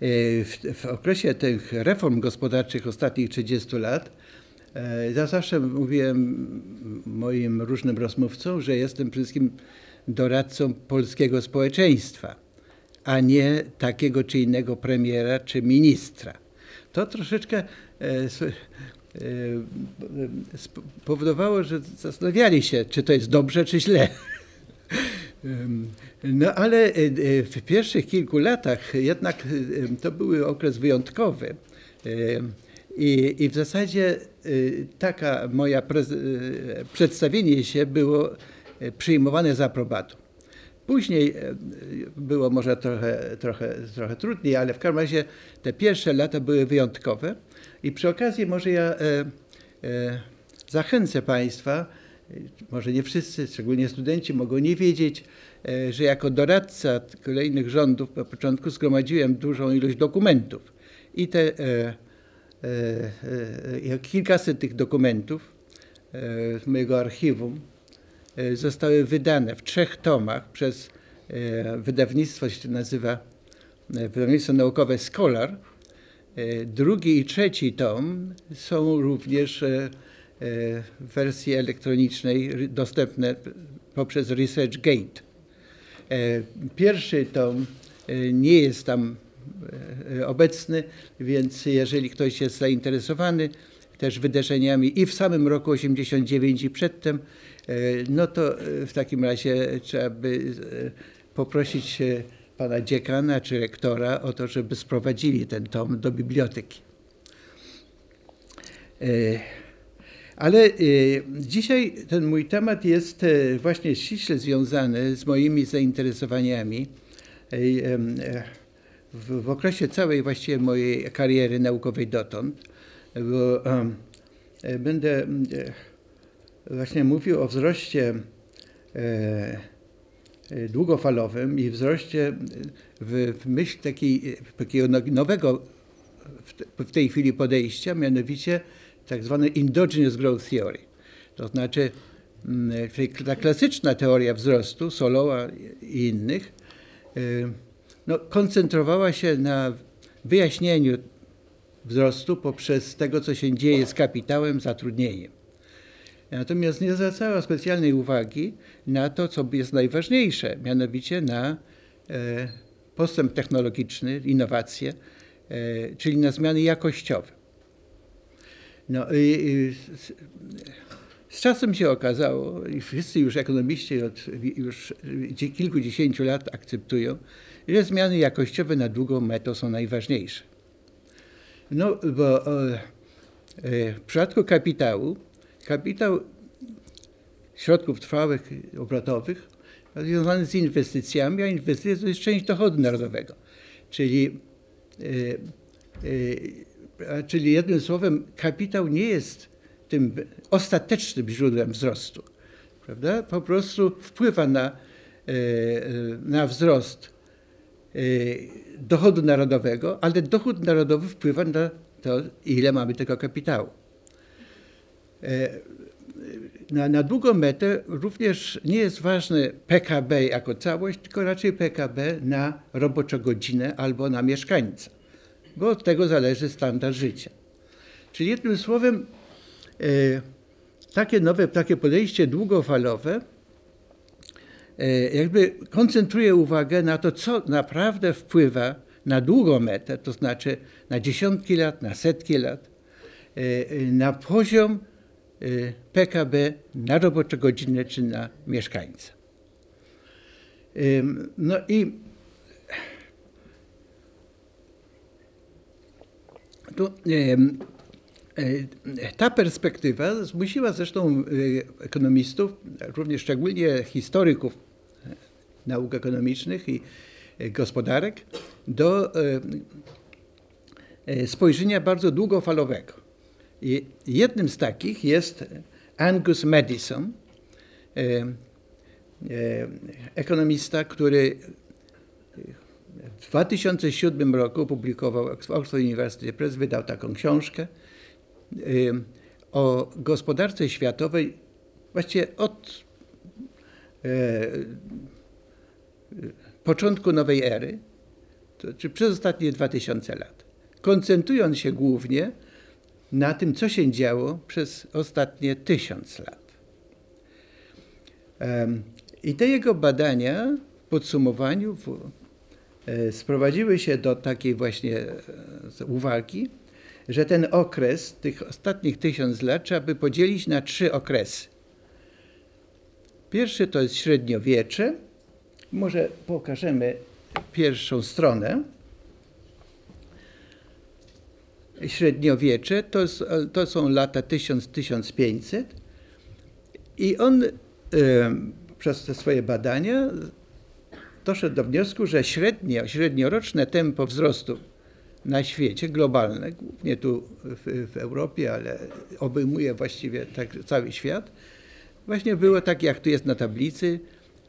w, w okresie tych reform gospodarczych ostatnich 30 lat ja zawsze mówiłem moim różnym rozmówcom, że jestem przede wszystkim doradcą polskiego społeczeństwa, a nie takiego czy innego premiera czy ministra. To troszeczkę spowodowało, że zastanawiali się, czy to jest dobrze, czy źle. No ale w pierwszych kilku latach jednak to był okres wyjątkowy. I, i w zasadzie taka moja przedstawienie się było przyjmowane z aprobatą. Później było może trochę, trochę, trochę trudniej, ale w każdym razie te pierwsze lata były wyjątkowe. I przy okazji może ja e, e, zachęcę Państwa, może nie wszyscy, szczególnie studenci, mogą nie wiedzieć, e, że jako doradca kolejnych rządów na początku zgromadziłem dużą ilość dokumentów. I te kilkaset tych dokumentów z mojego archiwum zostały wydane w trzech tomach przez wydawnictwo, się nazywa wydawnictwo naukowe Scholar, E, drugi i trzeci tom są również e, e, wersji elektronicznej dostępne poprzez ResearchGate. Pierwszy tom nie jest tam obecny, więc jeżeli ktoś jest zainteresowany też wydarzeniami i w samym roku 89 i przedtem, no to w takim razie trzeba by poprosić pana dziekana czy rektora o to, żeby sprowadzili ten tom do biblioteki. E, ale e, dzisiaj ten mój temat jest e, właśnie ściśle związany z moimi zainteresowaniami. W, w okresie całej właściwie mojej kariery naukowej dotąd, bo będę właśnie mówił o wzroście E, długofalowym i wzroście w, w myśl takiej, takiego no, nowego w tej chwili podejścia, mianowicie tak zwane endogenous growth theory. To znaczy mm, ta klasyczna teoria wzrostu, Soloa i innych, e, no, koncentrowała się na wyjaśnieniu wzrostu poprzez tego, co się dzieje z kapitałem, zatrudnieniem. Natomiast nie zwracała specjalnej uwagi na to, co jest najważniejsze, mianowicie na e, postęp technologiczny, innowacje, e, czyli na zmiany jakościowe. No, i, z czasem się okazało, i wszyscy już ekonomiści od już kilkudziesięciu lat akceptują, że zmiany jakościowe na długą metę są najważniejsze. No, bo e, w przypadku kapitału kapitał środków trwałych, obrotowych związany z inwestycjami, a inwestycje to jest część dochodu narodowego. Czyli, yy, czyli jednym słowem, kapitał nie jest tym ostatecznym źródłem wzrostu. Prawda? Po prostu wpływa na, yy, na wzrost dochodu narodowego, ale dochód narodowy wpływa na to, ile mamy tego kapitału. E, na, na długą metę również nie jest ważne PKB jako całość, tylko raczej PKB na roboczogodzinę albo na mieszkańca, bo od tego zależy standard życia. Czyli jednym słowem, e, takie nowe, takie podejście długofalowe e, jakby koncentruje uwagę na to, co naprawdę wpływa na długą metę, to znaczy na dziesiątki lat, na setki lat, na poziom PKB na roboczogodzinę czy na mieszkańca. No i y, ta perspektywa zmusiła zresztą y, ekonomistów, również szczególnie historyków nauk ekonomicznych i gospodarek, do spojrzenia bardzo długofalowego. I jednym z takich jest Angus Madison, e, e, ekonomista, który w 2007 roku opublikował w Oxford University Press, wydał taką książkę e, o gospodarce światowej właściwie od początku nowej ery to, czy przez ostatnie 2000 lat, koncentrując się głównie na tym, co się działo przez ostatnie tysiąc lat. I te jego badania w podsumowaniu e, sprowadziły się do takiej właśnie e, uwagi, że ten okres tych ostatnich tysiąc lat trzeba by podzielić na trzy okresy. Pierwszy to jest średniowiecze. Może pokażemy pierwszą stronę. Średniowiecze to, to są lata 1000-1500 i on y, przez te swoje badania doszedł do wniosku, że średnio, średnioroczne tempo wzrostu na świecie, globalne, głównie tu w, w Europie, ale obejmuje właściwie tak cały świat, właśnie było tak, jak tu jest na tablicy,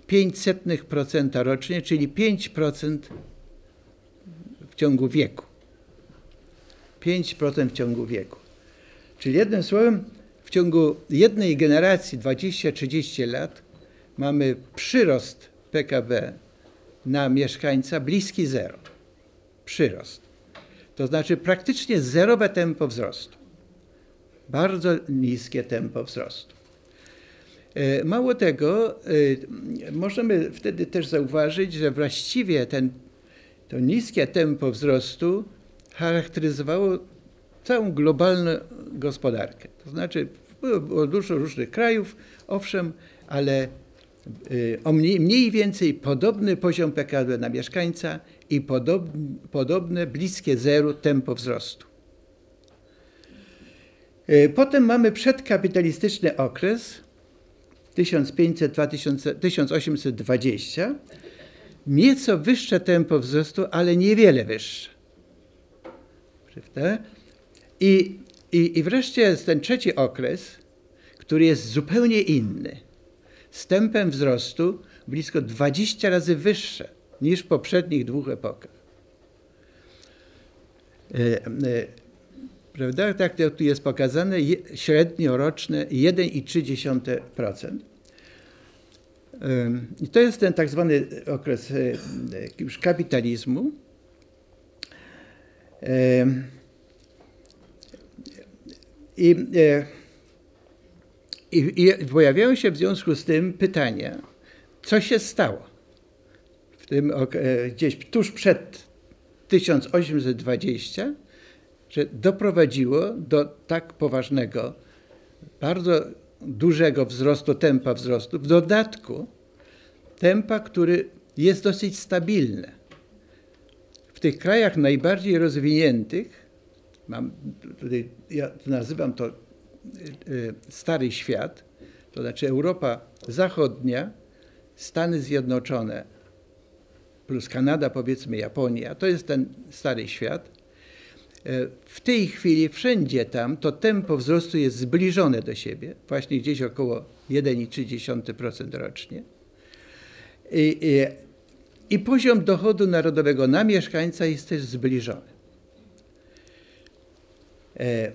0,05% rocznie, czyli 5% w ciągu wieku. 5% w ciągu wieku. Czyli jednym słowem, w ciągu jednej generacji, 20-30 lat, mamy przyrost PKB na mieszkańca bliski zero. Przyrost. To znaczy praktycznie zerowe tempo wzrostu. Bardzo niskie tempo wzrostu. E, mało tego, e, możemy wtedy też zauważyć, że właściwie ten, to niskie tempo wzrostu charakteryzowało całą globalną gospodarkę. To znaczy było dużo różnych krajów, owszem, ale o mniej, mniej więcej podobny poziom PKB na mieszkańca i podobne, podobne bliskie zeru tempo wzrostu. Potem mamy przedkapitalistyczny okres, 1500-1820, nieco wyższe tempo wzrostu, ale niewiele wyższe. Prawda? I, i, I wreszcie jest ten trzeci okres, który jest zupełnie inny. Z tempem wzrostu blisko 20 razy wyższe niż w poprzednich dwóch epokach. E, e, prawda? Tak jak tu jest pokazane, średnioroczne 1,3%. I to jest ten tak zwany okres e, już kapitalizmu. I, e, i, I pojawiają się w związku z tym pytania, co się stało w tym e, gdzieś tuż przed 1820, że doprowadziło do tak poważnego, bardzo dużego wzrostu, tempa wzrostu, w dodatku tempa, który jest dosyć stabilny. W tych krajach najbardziej rozwiniętych, mam tutaj, ja nazywam to stary świat, to znaczy Europa Zachodnia, Stany Zjednoczone plus Kanada, powiedzmy Japonia, to jest ten stary świat. E, w tej chwili wszędzie tam to tempo wzrostu jest zbliżone do siebie, właśnie gdzieś około 1,3% rocznie. I, i, I, poziom dochodu narodowego na mieszkańca jest też zbliżony. E,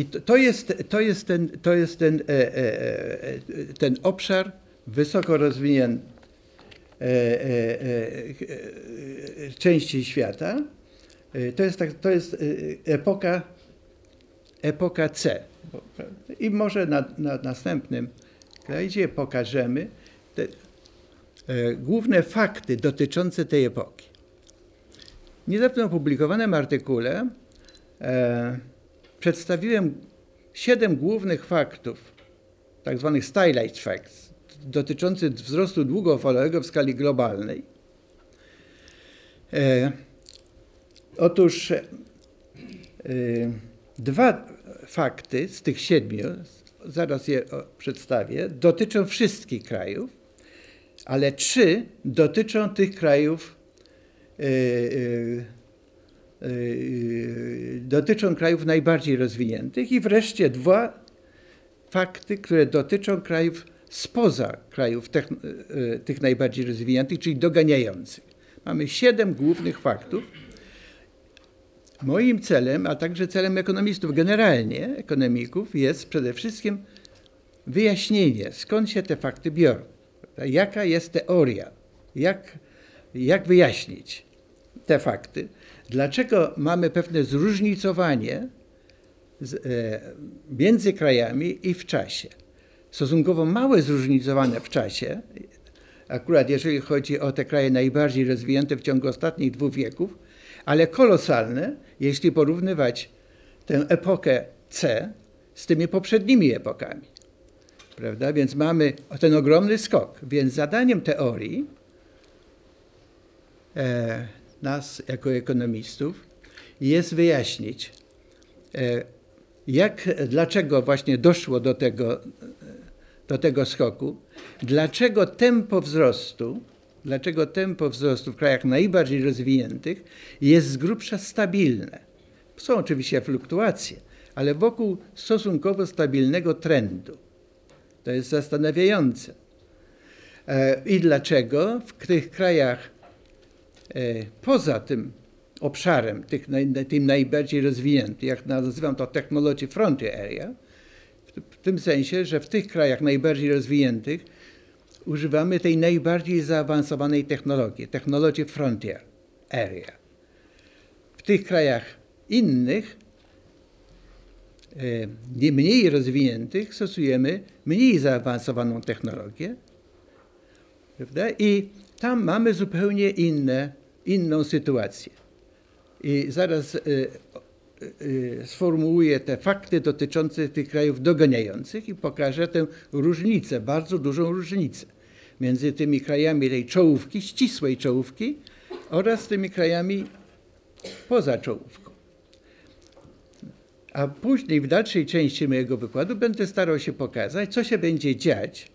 I to, to, jest, to jest, ten, to jest ten, e, ten obszar wysoko rozwinięty części świata, to jest, tak, to jest epoka, epoka C. I może na, na następnym slajdzie pokażemy te e, główne fakty dotyczące tej epoki. W niedawno opublikowanym artykule e, przedstawiłem siedem głównych faktów, tak zwanych stylized facts, dotyczących wzrostu długofalowego w skali globalnej. E, Otóż y, dwa fakty z tych siedmiu, zaraz je przedstawię, dotyczą wszystkich krajów, ale trzy dotyczą tych krajów, y, y, dotyczą krajów najbardziej rozwiniętych i wreszcie dwa fakty, które dotyczą krajów spoza krajów tych, tych najbardziej rozwiniętych, czyli doganiających. Mamy siedem głównych faktów Moim celem, a także celem ekonomistów generalnie, ekonomików, jest przede wszystkim wyjaśnienie, skąd się te fakty biorą. Jaka jest teoria, jak jak wyjaśnić te fakty, dlaczego mamy pewne zróżnicowanie z, e, między krajami i w czasie. Stosunkowo małe zróżnicowanie w czasie, akurat jeżeli chodzi o te kraje najbardziej rozwinięte w ciągu ostatnich dwóch wieków, ale kolosalne, jeśli porównywać tę epokę C z tymi poprzednimi epokami. Prawda? Więc mamy ten ogromny skok. Więc zadaniem teorii e, nas jako ekonomistów jest wyjaśnić, e, jak, dlaczego właśnie doszło do tego, do tego skoku, dlaczego tempo wzrostu, dlaczego tempo wzrostu w krajach najbardziej rozwiniętych jest z grubsza stabilne. Są oczywiście fluktuacje, ale wokół stosunkowo stabilnego trendu. To jest zastanawiające. E, I dlaczego w tych krajach e, poza tym obszarem, tych, tym najbardziej rozwiniętym, jak nazywam to technology frontier area, w tym sensie, że w tych krajach najbardziej rozwiniętych używamy tej najbardziej zaawansowanej technologii, technology frontier area. W tych krajach innych, nie mniej rozwiniętych, stosujemy mniej zaawansowaną technologię, prawda? I tam mamy zupełnie inne, inną sytuację. I zaraz y, y, sformułuję te fakty dotyczące tych krajów doganiających i pokażę tę różnicę, bardzo dużą różnicę między tymi krajami tej czołówki, ścisłej czołówki oraz tymi krajami poza czołówką. A później w dalszej części mojego wykładu będę starał się pokazać, co się będzie dziać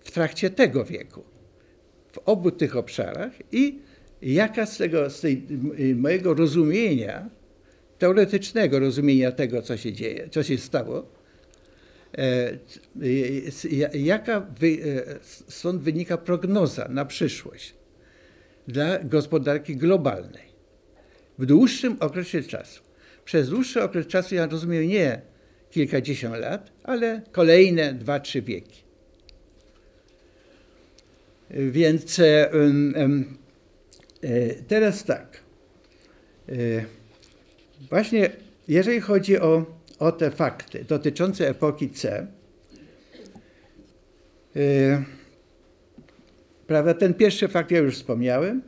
w trakcie tego wieku w obu tych obszarach i jaka z tego, z tej, mojego rozumienia, teoretycznego rozumienia tego, co się dzieje, co się stało, e, jaka wy, e, stąd wynika prognoza na przyszłość dla gospodarki globalnej w dłuższym okresie czasu. Przez dłuższy okres czasu ja rozumiem nie kilkadziesiąt lat, ale kolejne dwa, trzy wieki. Więc e, teraz tak. E, właśnie jeżeli chodzi o, o te fakty dotyczące epoki C, prawda, ten pierwszy fakt ja już wspomniałem.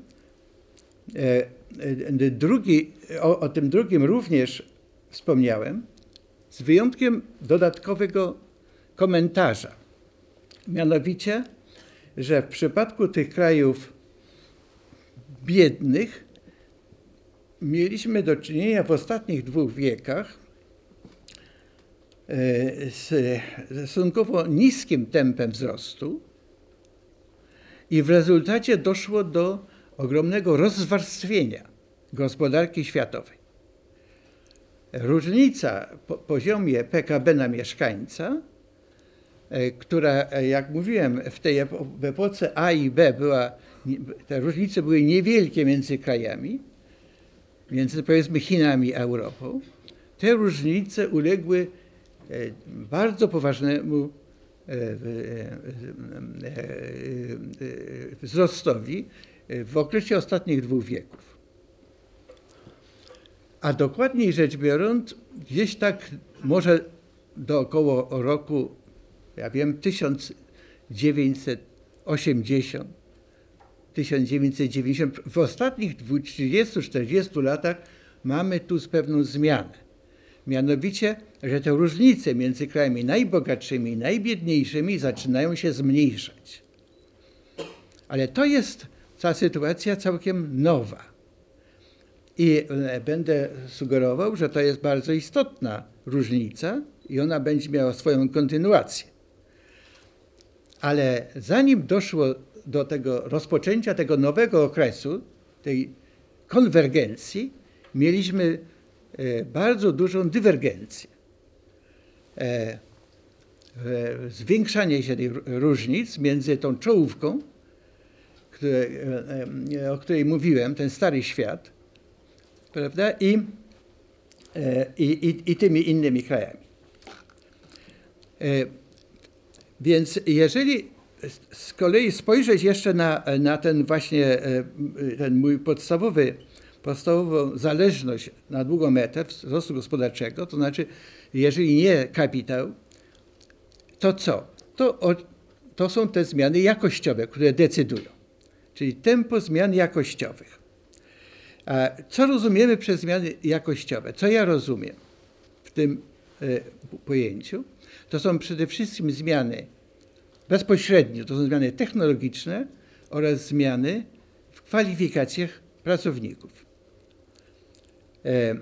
Drugi, o, o tym drugim również wspomniałem, z wyjątkiem dodatkowego komentarza. Mianowicie, że w przypadku tych krajów biednych mieliśmy do czynienia w ostatnich dwóch wiekach e, z stosunkowo niskim tempem wzrostu i w rezultacie doszło do ogromnego rozwarstwienia gospodarki światowej. Różnica po poziomie PKB na mieszkańca E, która, e, jak mówiłem, w tej epoce A i B była, te różnice były niewielkie między krajami, między powiedzmy Chinami a Europą. Te różnice uległy e, bardzo poważnemu wzrostowi w okresie ostatnich dwóch wieków. A dokładniej rzecz biorąc, gdzieś tak może do około roku ja wiem, 1980, 1990, w ostatnich 30-40 latach mamy tu pewną zmianę. Mianowicie, że te różnice między krajami najbogatszymi i najbiedniejszymi zaczynają się zmniejszać. Ale to jest ta sytuacja całkiem nowa. I e, będę sugerował, że to jest bardzo istotna różnica i ona będzie miała swoją kontynuację. Ale zanim doszło do tego rozpoczęcia tego nowego okresu, tej konwergencji, mieliśmy e, bardzo dużą dywergencję. E, e, zwiększanie się tych różnic między tą czołówką, które, o której mówiłem, ten stary świat, prawda, i, i, i, i tymi innymi krajami. Więc jeżeli z kolei spojrzeć jeszcze na, na ten właśnie ten mój podstawowy, podstawową zależność na długą metę wzrostu gospodarczego, to znaczy jeżeli nie kapitał, to co? To, to są te zmiany jakościowe, które decydują, czyli tempo zmian jakościowych. A co rozumiemy przez zmiany jakościowe? Co ja rozumiem w tym e, pojęciu? To są przede wszystkim zmiany bezpośrednio, to są zmiany technologiczne oraz zmiany w kwalifikacjach pracowników. E,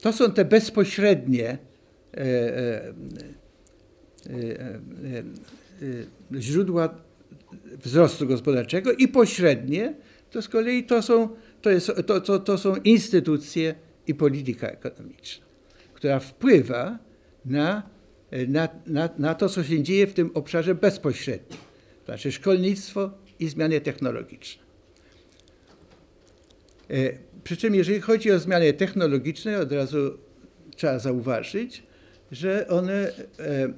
to są te bezpośrednie e, źródła wzrostu gospodarczego i pośrednie to z kolei to są, to jest, to, to, to są instytucje i polityka ekonomiczna, która wpływa na, na, na, na to, co się dzieje w tym obszarze bezpośrednim, to znaczy szkolnictwo i zmiany technologiczne. E, przy czym jeżeli chodzi o zmiany technologiczne, od razu trzeba zauważyć, że one e,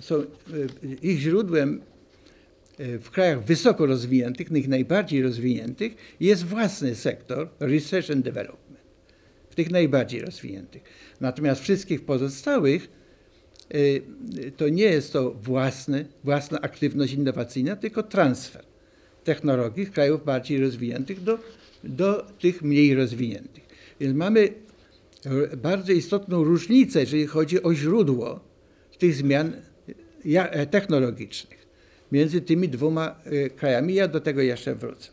są, e, ich źródłem w krajach wysoko rozwiniętych, tych najbardziej rozwiniętych, jest własny sektor research and development. W tych najbardziej rozwiniętych. Natomiast wszystkich pozostałych y, to nie jest to własny, własna aktywność innowacyjna, tylko transfer technologii z krajów bardziej rozwiniętych do, do tych mniej rozwiniętych. Więc mamy bardzo istotną różnicę, jeżeli chodzi o źródło tych zmian technologicznych między tymi dwoma e, krajami. Ja do tego jeszcze wrócę.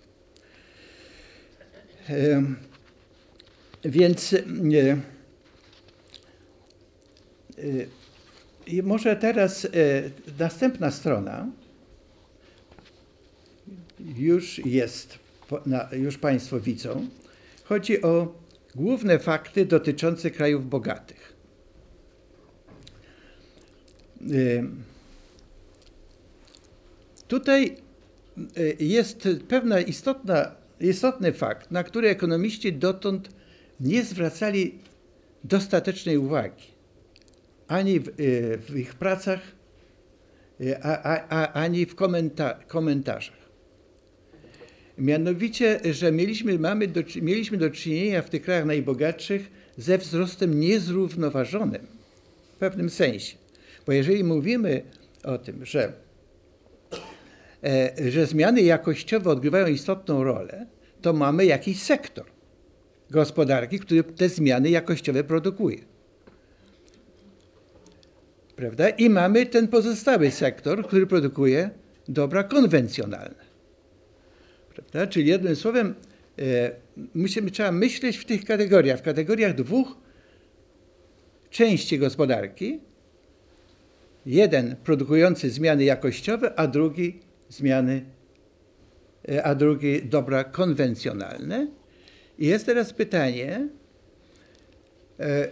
Więc e, e, może teraz następna strona już jest, już Państwo widzą. Chodzi o główne fakty dotyczące krajów bogatych. Tutaj y, jest pewna istotna, istotny fakt, na który ekonomiści dotąd nie zwracali dostatecznej uwagi. Ani w, y, w ich pracach, y, a, a, ani w komenta komentarzach. Mianowicie, że mieliśmy, mamy do, mieliśmy do czynienia w tych krajach najbogatszych ze wzrostem niezrównoważonym w pewnym sensie. Bo jeżeli mówimy o tym, że E, że zmiany jakościowe odgrywają istotną rolę, to mamy jakiś sektor gospodarki, który te zmiany jakościowe produkuje. Prawda? I mamy ten pozostały sektor, który produkuje dobra konwencjonalne. Prawda? Czyli jednym słowem, e, musimy, trzeba myśleć w tych kategoriach, w kategoriach dwóch części gospodarki. Jeden produkujący zmiany jakościowe, a drugi zmiany, e, a drugi dobra konwencjonalne. I jest teraz pytanie, e,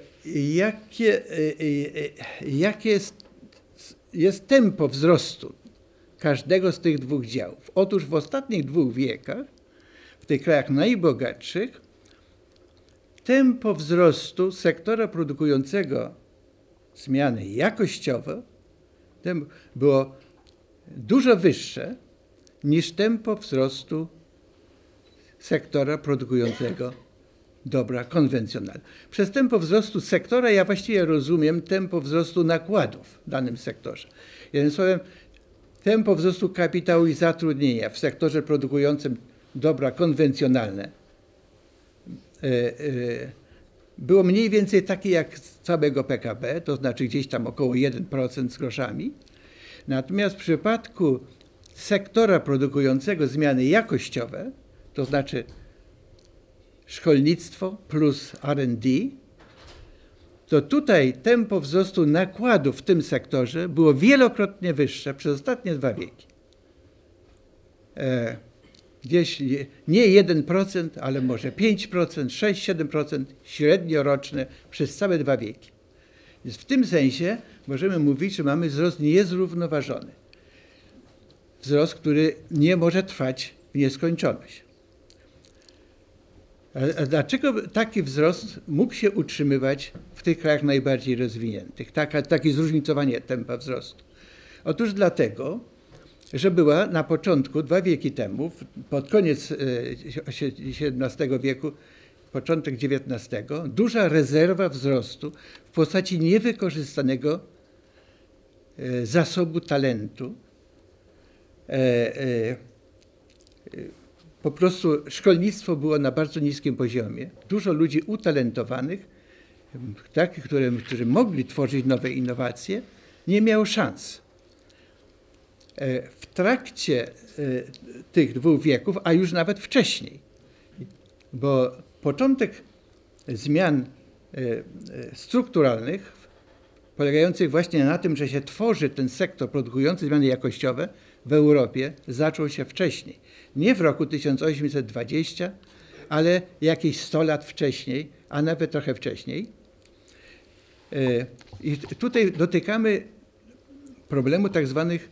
jakie, e, jakie jest, jest tempo wzrostu każdego z tych dwóch działów. Otóż w ostatnich dwóch wiekach, w tych krajach najbogatszych, tempo wzrostu sektora produkującego zmiany jakościowe było dużo wyższe niż tempo wzrostu sektora produkującego dobra konwencjonalne. Przez tempo wzrostu sektora ja właściwie rozumiem tempo wzrostu nakładów w danym sektorze. Jednym słowem, tempo wzrostu kapitału i zatrudnienia w sektorze produkującym dobra konwencjonalne e, e, było mniej więcej takie jak z całego PKB, to znaczy gdzieś tam około 1% z groszami. Natomiast w przypadku sektora produkującego zmiany jakościowe, to znaczy szkolnictwo plus RD, to tutaj tempo wzrostu nakładów w tym sektorze było wielokrotnie wyższe przez ostatnie dwa wieki. E, gdzieś nie 1%, ale może 5%, 6-7% średnio roczne przez całe dwa wieki. Więc w tym sensie możemy mówić, że mamy wzrost niezrównoważony. Wzrost, który nie może trwać w nieskończoność. Dlaczego taki wzrost mógł się utrzymywać w tych krajach najbardziej rozwiniętych? Taka, takie zróżnicowanie tempa wzrostu. Otóż dlatego, że była na początku, dwa wieki temu, pod koniec XVII wieku, początek XIX, duża rezerwa wzrostu w postaci niewykorzystanego zasobu talentu. Po prostu szkolnictwo było na bardzo niskim poziomie. Dużo ludzi utalentowanych, takich, które, którzy mogli tworzyć nowe innowacje, nie miało szans. W trakcie tych dwóch wieków, a już nawet wcześniej, bo początek zmian strukturalnych, polegających właśnie na tym, że się tworzy ten sektor produkujący zmiany jakościowe w Europie, zaczął się wcześniej. Nie w roku 1820, ale jakieś 100 lat wcześniej, a nawet trochę wcześniej. I tutaj dotykamy problemu tak zwanych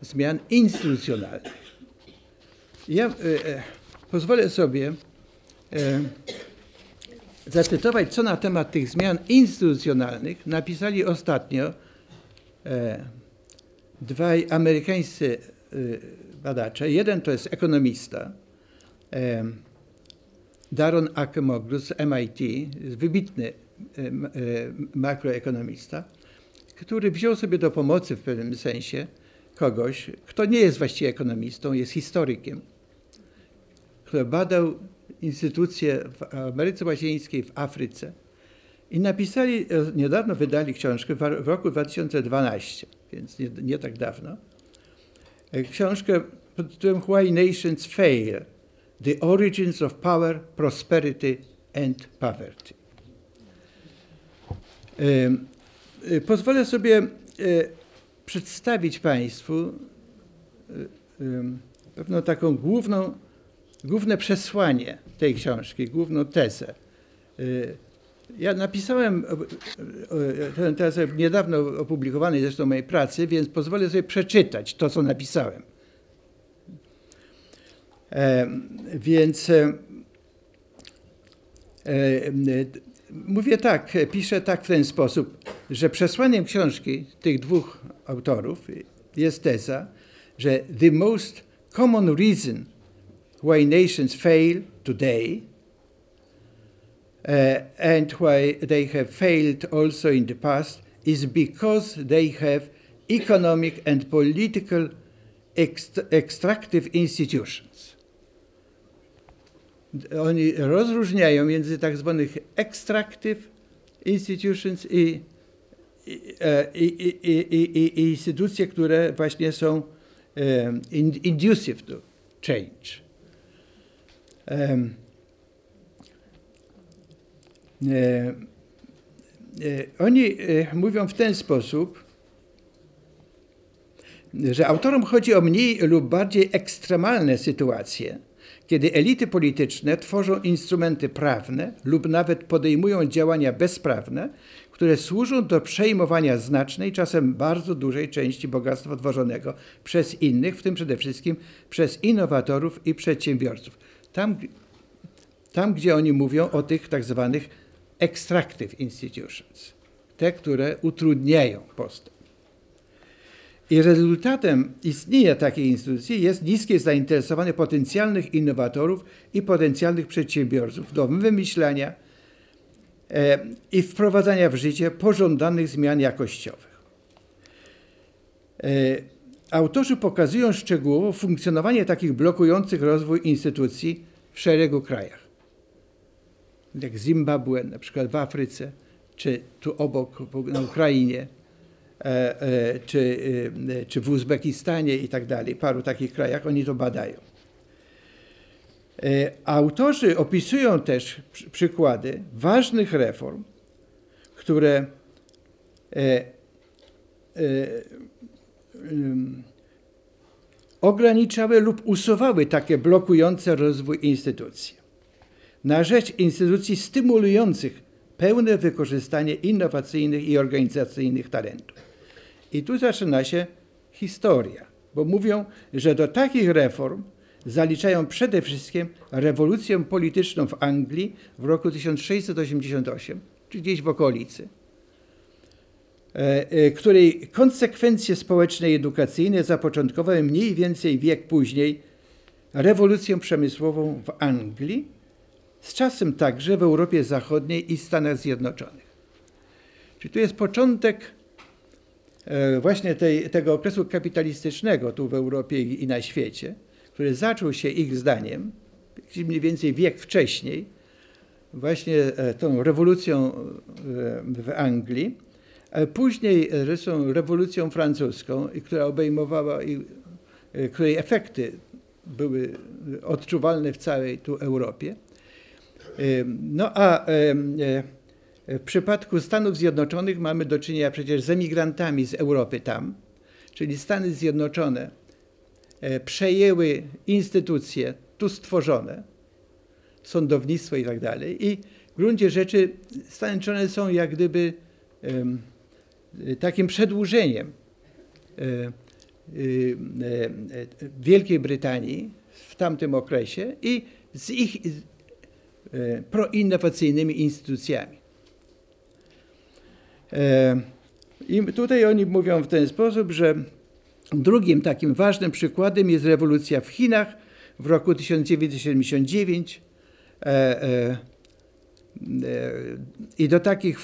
zmian instytucjonalnych. Ja pozwolę sobie zacytować, co na temat tych zmian instytucjonalnych napisali ostatnio dwaj amerykańscy badacze. Jeden to jest ekonomista, Daron Akemoglu z MIT, wybitny makroekonomista, który wziął sobie do pomocy w pewnym sensie kogoś, kto nie jest właściwie ekonomistą, jest historykiem, który badał instytucje w Ameryce Łacińskiej, w Afryce. I napisali, niedawno wydali książkę w roku 2012, więc nie, nie tak dawno, książkę pod tytułem Why Nations Fail – The Origins of Power, Prosperity and Poverty. Pozwolę sobie przedstawić Państwu pewną taką główną, główne przesłanie tej książki, główną tezę. Ja napisałem tę tezę w niedawno opublikowanej zresztą mojej pracy, więc pozwolę sobie przeczytać to, co napisałem. Więc mówię tak, piszę tak w ten sposób, że przesłaniem książki tych dwóch autorów jest teza, że the most common reason why nations fail today and why they have failed also in the past is because they have economic and political ext extractive institutions. Oni rozróżniają między tak zwanych extractive institutions i, i, i, i instytucje, które właśnie są um, inducive to change. Um, e, e, oni e, mówią w ten sposób, że autorom chodzi o mniej lub bardziej ekstremalne sytuacje, kiedy elity polityczne tworzą instrumenty prawne lub nawet podejmują działania bezprawne, które służą do przejmowania znacznej, czasem bardzo dużej części bogactwa tworzonego przez innych, w tym przede wszystkim przez innowatorów i przedsiębiorców. Tam, tam gdzie oni mówią o tych tak zwanych extractive institutions, te, które utrudniają postęp. I rezultatem istnienia takiej instytucji jest niskie zainteresowanie potencjalnych innowatorów i potencjalnych przedsiębiorców do wymyślania e, i wprowadzania w życie pożądanych zmian jakościowych. E, autorzy pokazują szczegółowo funkcjonowanie takich blokujących rozwój instytucji w szeregu krajach, jak Zimbabwe, na przykład w Afryce, czy tu obok na Ukrainie, czy, czy w Uzbekistanie i tak dalej, paru takich krajach, oni to badają. Autorzy opisują też przykłady ważnych reform, które ograniczały lub usuwały takie blokujące rozwój instytucji na rzecz instytucji stymulujących pełne wykorzystanie innowacyjnych i organizacyjnych talentów. I tu zaczyna się historia, bo mówią, że do takich reform zaliczają przede wszystkim rewolucję polityczną w Anglii w roku 1688, czy gdzieś w okolicy, której konsekwencje społeczne i edukacyjne zapoczątkowały mniej więcej wiek później rewolucję przemysłową w Anglii, z czasem także w Europie Zachodniej i Stanach Zjednoczonych. Czyli tu jest początek właśnie tej, tego okresu kapitalistycznego tu w Europie i na świecie, który zaczął się ich zdaniem mniej więcej wiek wcześniej, właśnie e, tą rewolucją e, w Anglii, później zresztą rewolucją francuską, która obejmowała, e, której efekty były odczuwalne w całej tu Europie. No a w przypadku Stanów Zjednoczonych mamy do czynienia przecież z emigrantami z Europy tam, czyli Stany Zjednoczone przejęły instytucje tu stworzone, sądownictwo i tak dalej. I w gruncie rzeczy Stany Zjednoczone są jak gdyby um, takim przedłużeniem Wielkiej Brytanii w tamtym okresie i z ich proinnowacyjnymi instytucjami. I tutaj oni mówią w ten sposób, że drugim takim ważnym przykładem jest rewolucja w Chinach w roku 1979 E, e, e, I do takich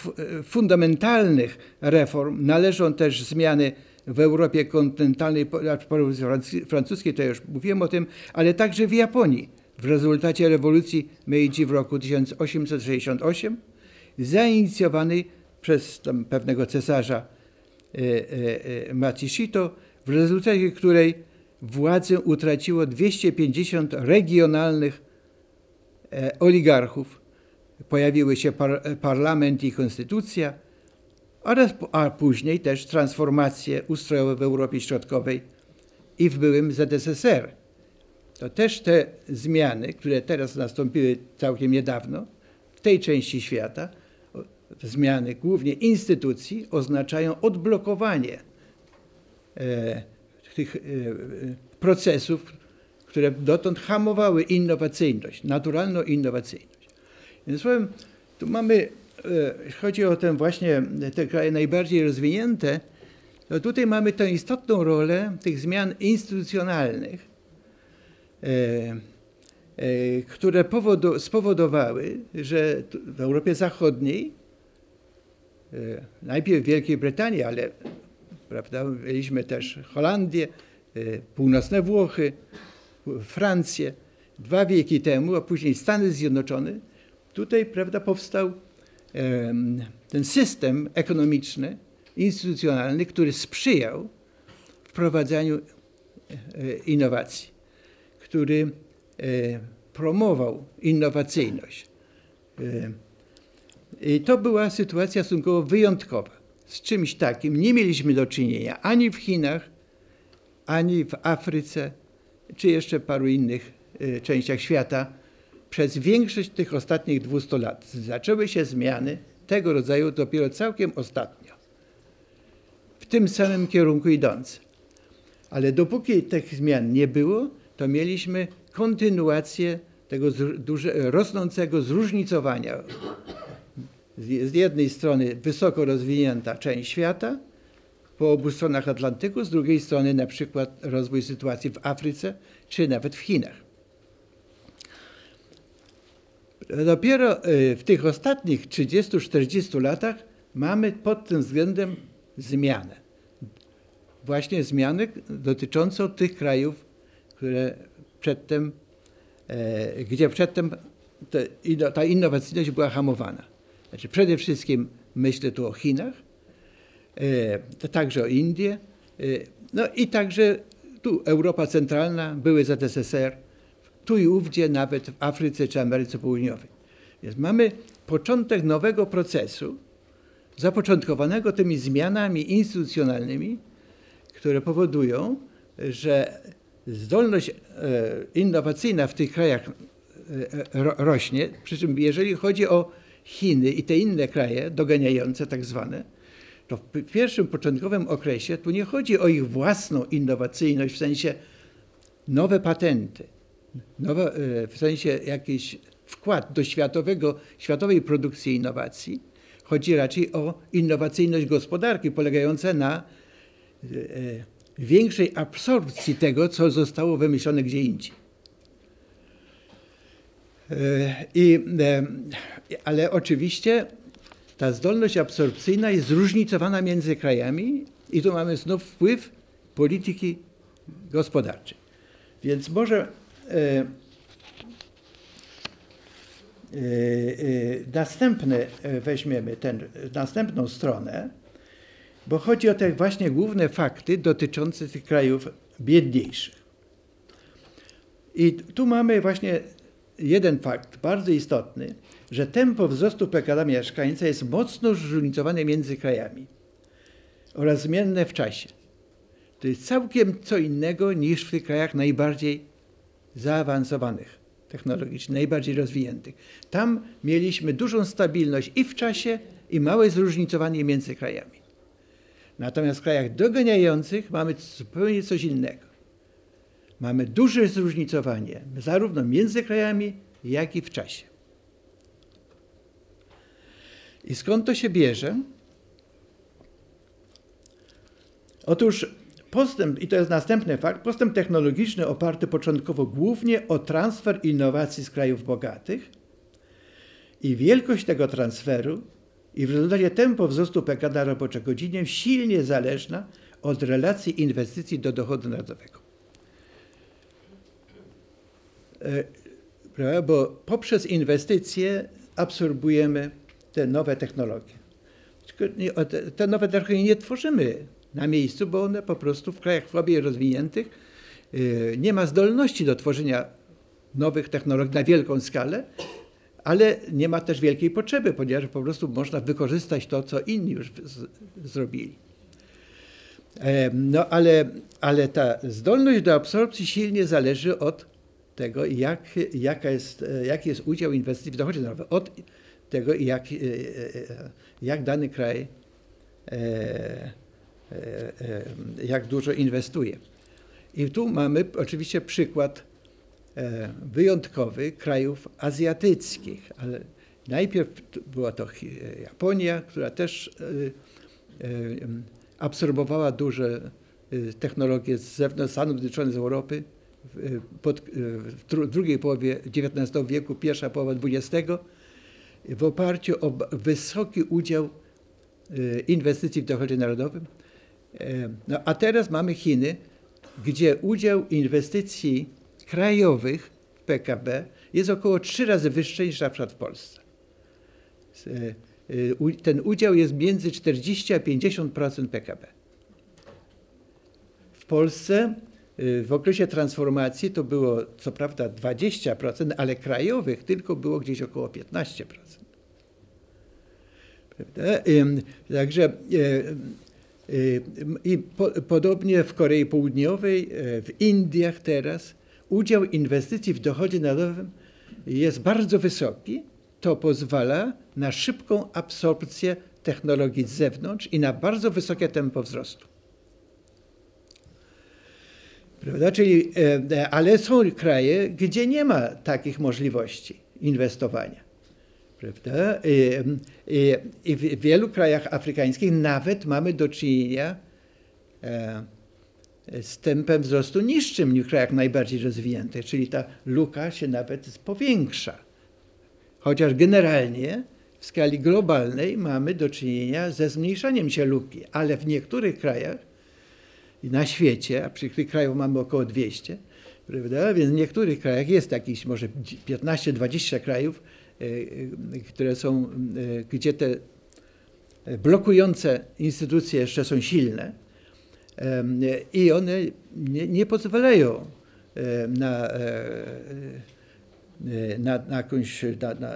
fundamentalnych reform należą też zmiany w Europie kontynentalnej, znaczy francuskiej, to już mówiłem o tym, ale także w Japonii w rezultacie rewolucji Meiji w roku 1868, zainicjowanej przez pewnego cesarza Matishito, w rezultacie której władzę utraciło 250 regionalnych E, oligarchów, pojawiły się par, parlament i konstytucja, oraz, a później też transformacje ustrojowe w Europie Środkowej i w byłym ZSSR. To też te zmiany, które teraz nastąpiły całkiem niedawno w tej części świata, zmiany głównie instytucji, oznaczają odblokowanie e, tych e, procesów, które dotąd hamowały innowacyjność, naturalną innowacyjność. Więc słowem, tu mamy, e, chodzi o ten właśnie te kraje najbardziej rozwinięte, to tutaj mamy tę istotną rolę tych zmian instytucjonalnych, e, e, które powodu, spowodowały, że w Europie Zachodniej, najpierw w Wielkiej Brytanii, ale prawda, mieliśmy też Holandię, północne Włochy, Francję dwa wieki temu, a później Stany Zjednoczone, tutaj prawda, powstał ten system ekonomiczny, instytucjonalny, który sprzyjał wprowadzaniu e, innowacji, który e, promował innowacyjność. E, I to była sytuacja stosunkowo wyjątkowa. Z czymś takim nie mieliśmy do czynienia ani w Chinach, ani w Afryce, czy jeszcze paru innych y, częściach świata przez większość tych ostatnich 200 lat. Zaczęły się zmiany tego rodzaju dopiero całkiem ostatnio. W tym samym kierunku idące. Ale dopóki tych zmian nie było, to mieliśmy kontynuację tego duże, rosnącego zróżnicowania. Z jednej strony wysoko rozwinięta część świata, po obu stronach Atlantyku, z drugiej strony na przykład rozwój sytuacji w Afryce czy nawet w Chinach. Dopiero y, w tych ostatnich 30-40 latach mamy pod tym względem zmianę. Właśnie zmianę dotyczącą tych krajów, które przedtem, e, gdzie przedtem ta innowacyjność była hamowana. Znaczy przede wszystkim myślę tu o Chinach, E, także o Indie, e, no i także tu Europa Centralna, były ZSSR, tu i ówdzie nawet w Afryce czy Ameryce Południowej. Więc mamy początek nowego procesu, zapoczątkowanego tymi zmianami instytucjonalnymi, które powodują, że zdolność e, innowacyjna w tych krajach rośnie. Przy czym jeżeli chodzi o Chiny i te inne kraje doganiające tak zwane, to w pierwszym początkowym okresie tu nie chodzi o ich własną innowacyjność w sensie nowe patenty, nowe, e, w sensie jakiś wkład do światowego, światowej produkcji innowacji. chodzi raczej o innowacyjność gospodarki polegająca na większej absorpcji tego, co zostało wymyślone gdzie indziej. I, ale oczywiście ta zdolność absorpcyjna jest zróżnicowana między krajami i tu mamy znów wpływ polityki gospodarczej. Więc może e, e, e, weźmiemy ten, następną stronę, bo chodzi o te właśnie główne fakty dotyczące tych krajów biedniejszych. I tu mamy właśnie jeden fakt bardzo istotny, że tempo wzrostu PKB mieszkańca jest mocno zróżnicowane między krajami oraz zmienne w czasie. To jest całkiem co innego niż w tych krajach najbardziej zaawansowanych technologicznie, najbardziej rozwiniętych. Tam mieliśmy dużą stabilność i w czasie, i małe zróżnicowanie między krajami. Natomiast w krajach doganiających mamy zupełnie coś innego. Mamy duże zróżnicowanie zarówno między krajami, jak i w czasie. I skąd to się bierze? Otóż postęp, i to jest następny fakt, postęp technologiczny oparty początkowo głównie o transfer innowacji z krajów bogatych i wielkość tego transferu i w rezultacie tempo wzrostu PKB roboczego godzinie silnie zależna od relacji inwestycji do dochodu narodowego. E, bo poprzez inwestycje absorbujemy te nowe technologie. Te nowe technologie nie tworzymy na miejscu, bo one po prostu w krajach słabiej rozwiniętych y, nie ma zdolności do tworzenia nowych technologii na wielką skalę, ale nie ma też wielkiej potrzeby, ponieważ po prostu można wykorzystać to, co inni już zrobili. E, no ale, ale ta zdolność do absorpcji silnie zależy od tego, jak, jaka jest, jaki jest udział inwestycji w dochodzie narodowym, od tego, jak, e, e, jak dany kraj E, e, jak dużo inwestuje. I tu mamy oczywiście przykład e, wyjątkowy krajów azjatyckich, ale najpierw była to Japonia, która też absorbowała duże technologie z zewnątrz, Stanów Zjednoczonych z Europy pod, w drugiej połowie XIX wieku, pierwsza połowa XX, w oparciu o wysoki udział inwestycji w dochodzie narodowym, no, a teraz mamy Chiny, gdzie udział inwestycji krajowych PKB jest około trzy razy wyższy niż na przykład w Polsce. E, ten udział jest między 40 a 50% PKB. W Polsce e, w okresie transformacji to było co prawda 20%, ale krajowych tylko było gdzieś około 15%. Prawda? Także Y, I po, podobnie w Korei Południowej, w Indiach teraz udział inwestycji w dochodzie narodowym jest bardzo wysoki. To pozwala na szybką absorpcję technologii z zewnątrz i na bardzo wysokie tempo wzrostu. Prawda? Czyli, e, ale są kraje, gdzie nie ma takich możliwości inwestowania. Prawda? I, i, I, w wielu krajach afrykańskich nawet mamy do czynienia e, z tempem wzrostu niższym niż w krajach najbardziej rozwiniętych, czyli ta luka się nawet powiększa. Chociaż generalnie w skali globalnej mamy do czynienia ze zmniejszaniem się luki, ale w niektórych krajach na świecie, a przy tych krajów mamy około 200, prawda? więc w niektórych krajach jest jakiś może 15-20 krajów, E, e, które są, e, gdzie te blokujące instytucje jeszcze są silne i one nie, nie pozwalają na, na, na jakąś, na, na,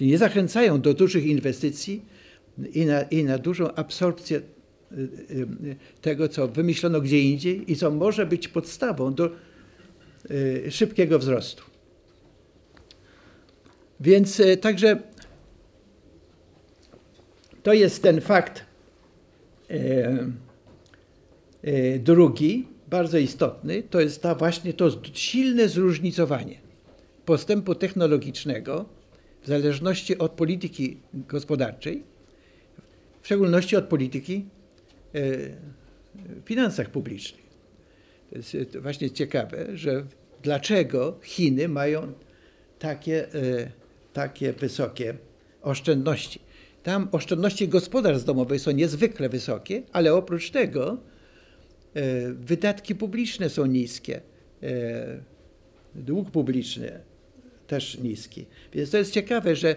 nie zachęcają do dużych inwestycji i na, i na dużą absorpcję tego, co wymyślono gdzie indziej i co może być podstawą do szybkiego wzrostu. Więc e, także to jest ten fakt e, e, drugi, bardzo istotny, to jest ta właśnie to silne zróżnicowanie postępu technologicznego w zależności od polityki gospodarczej w szczególności od polityki w finansach publicznych. To jest właśnie ciekawe, że dlaczego Chiny mają takie, takie wysokie oszczędności. Tam oszczędności gospodarstw domowych są niezwykle wysokie, ale oprócz tego wydatki publiczne są niskie. E, dług publiczny też niski. Więc to jest ciekawe, że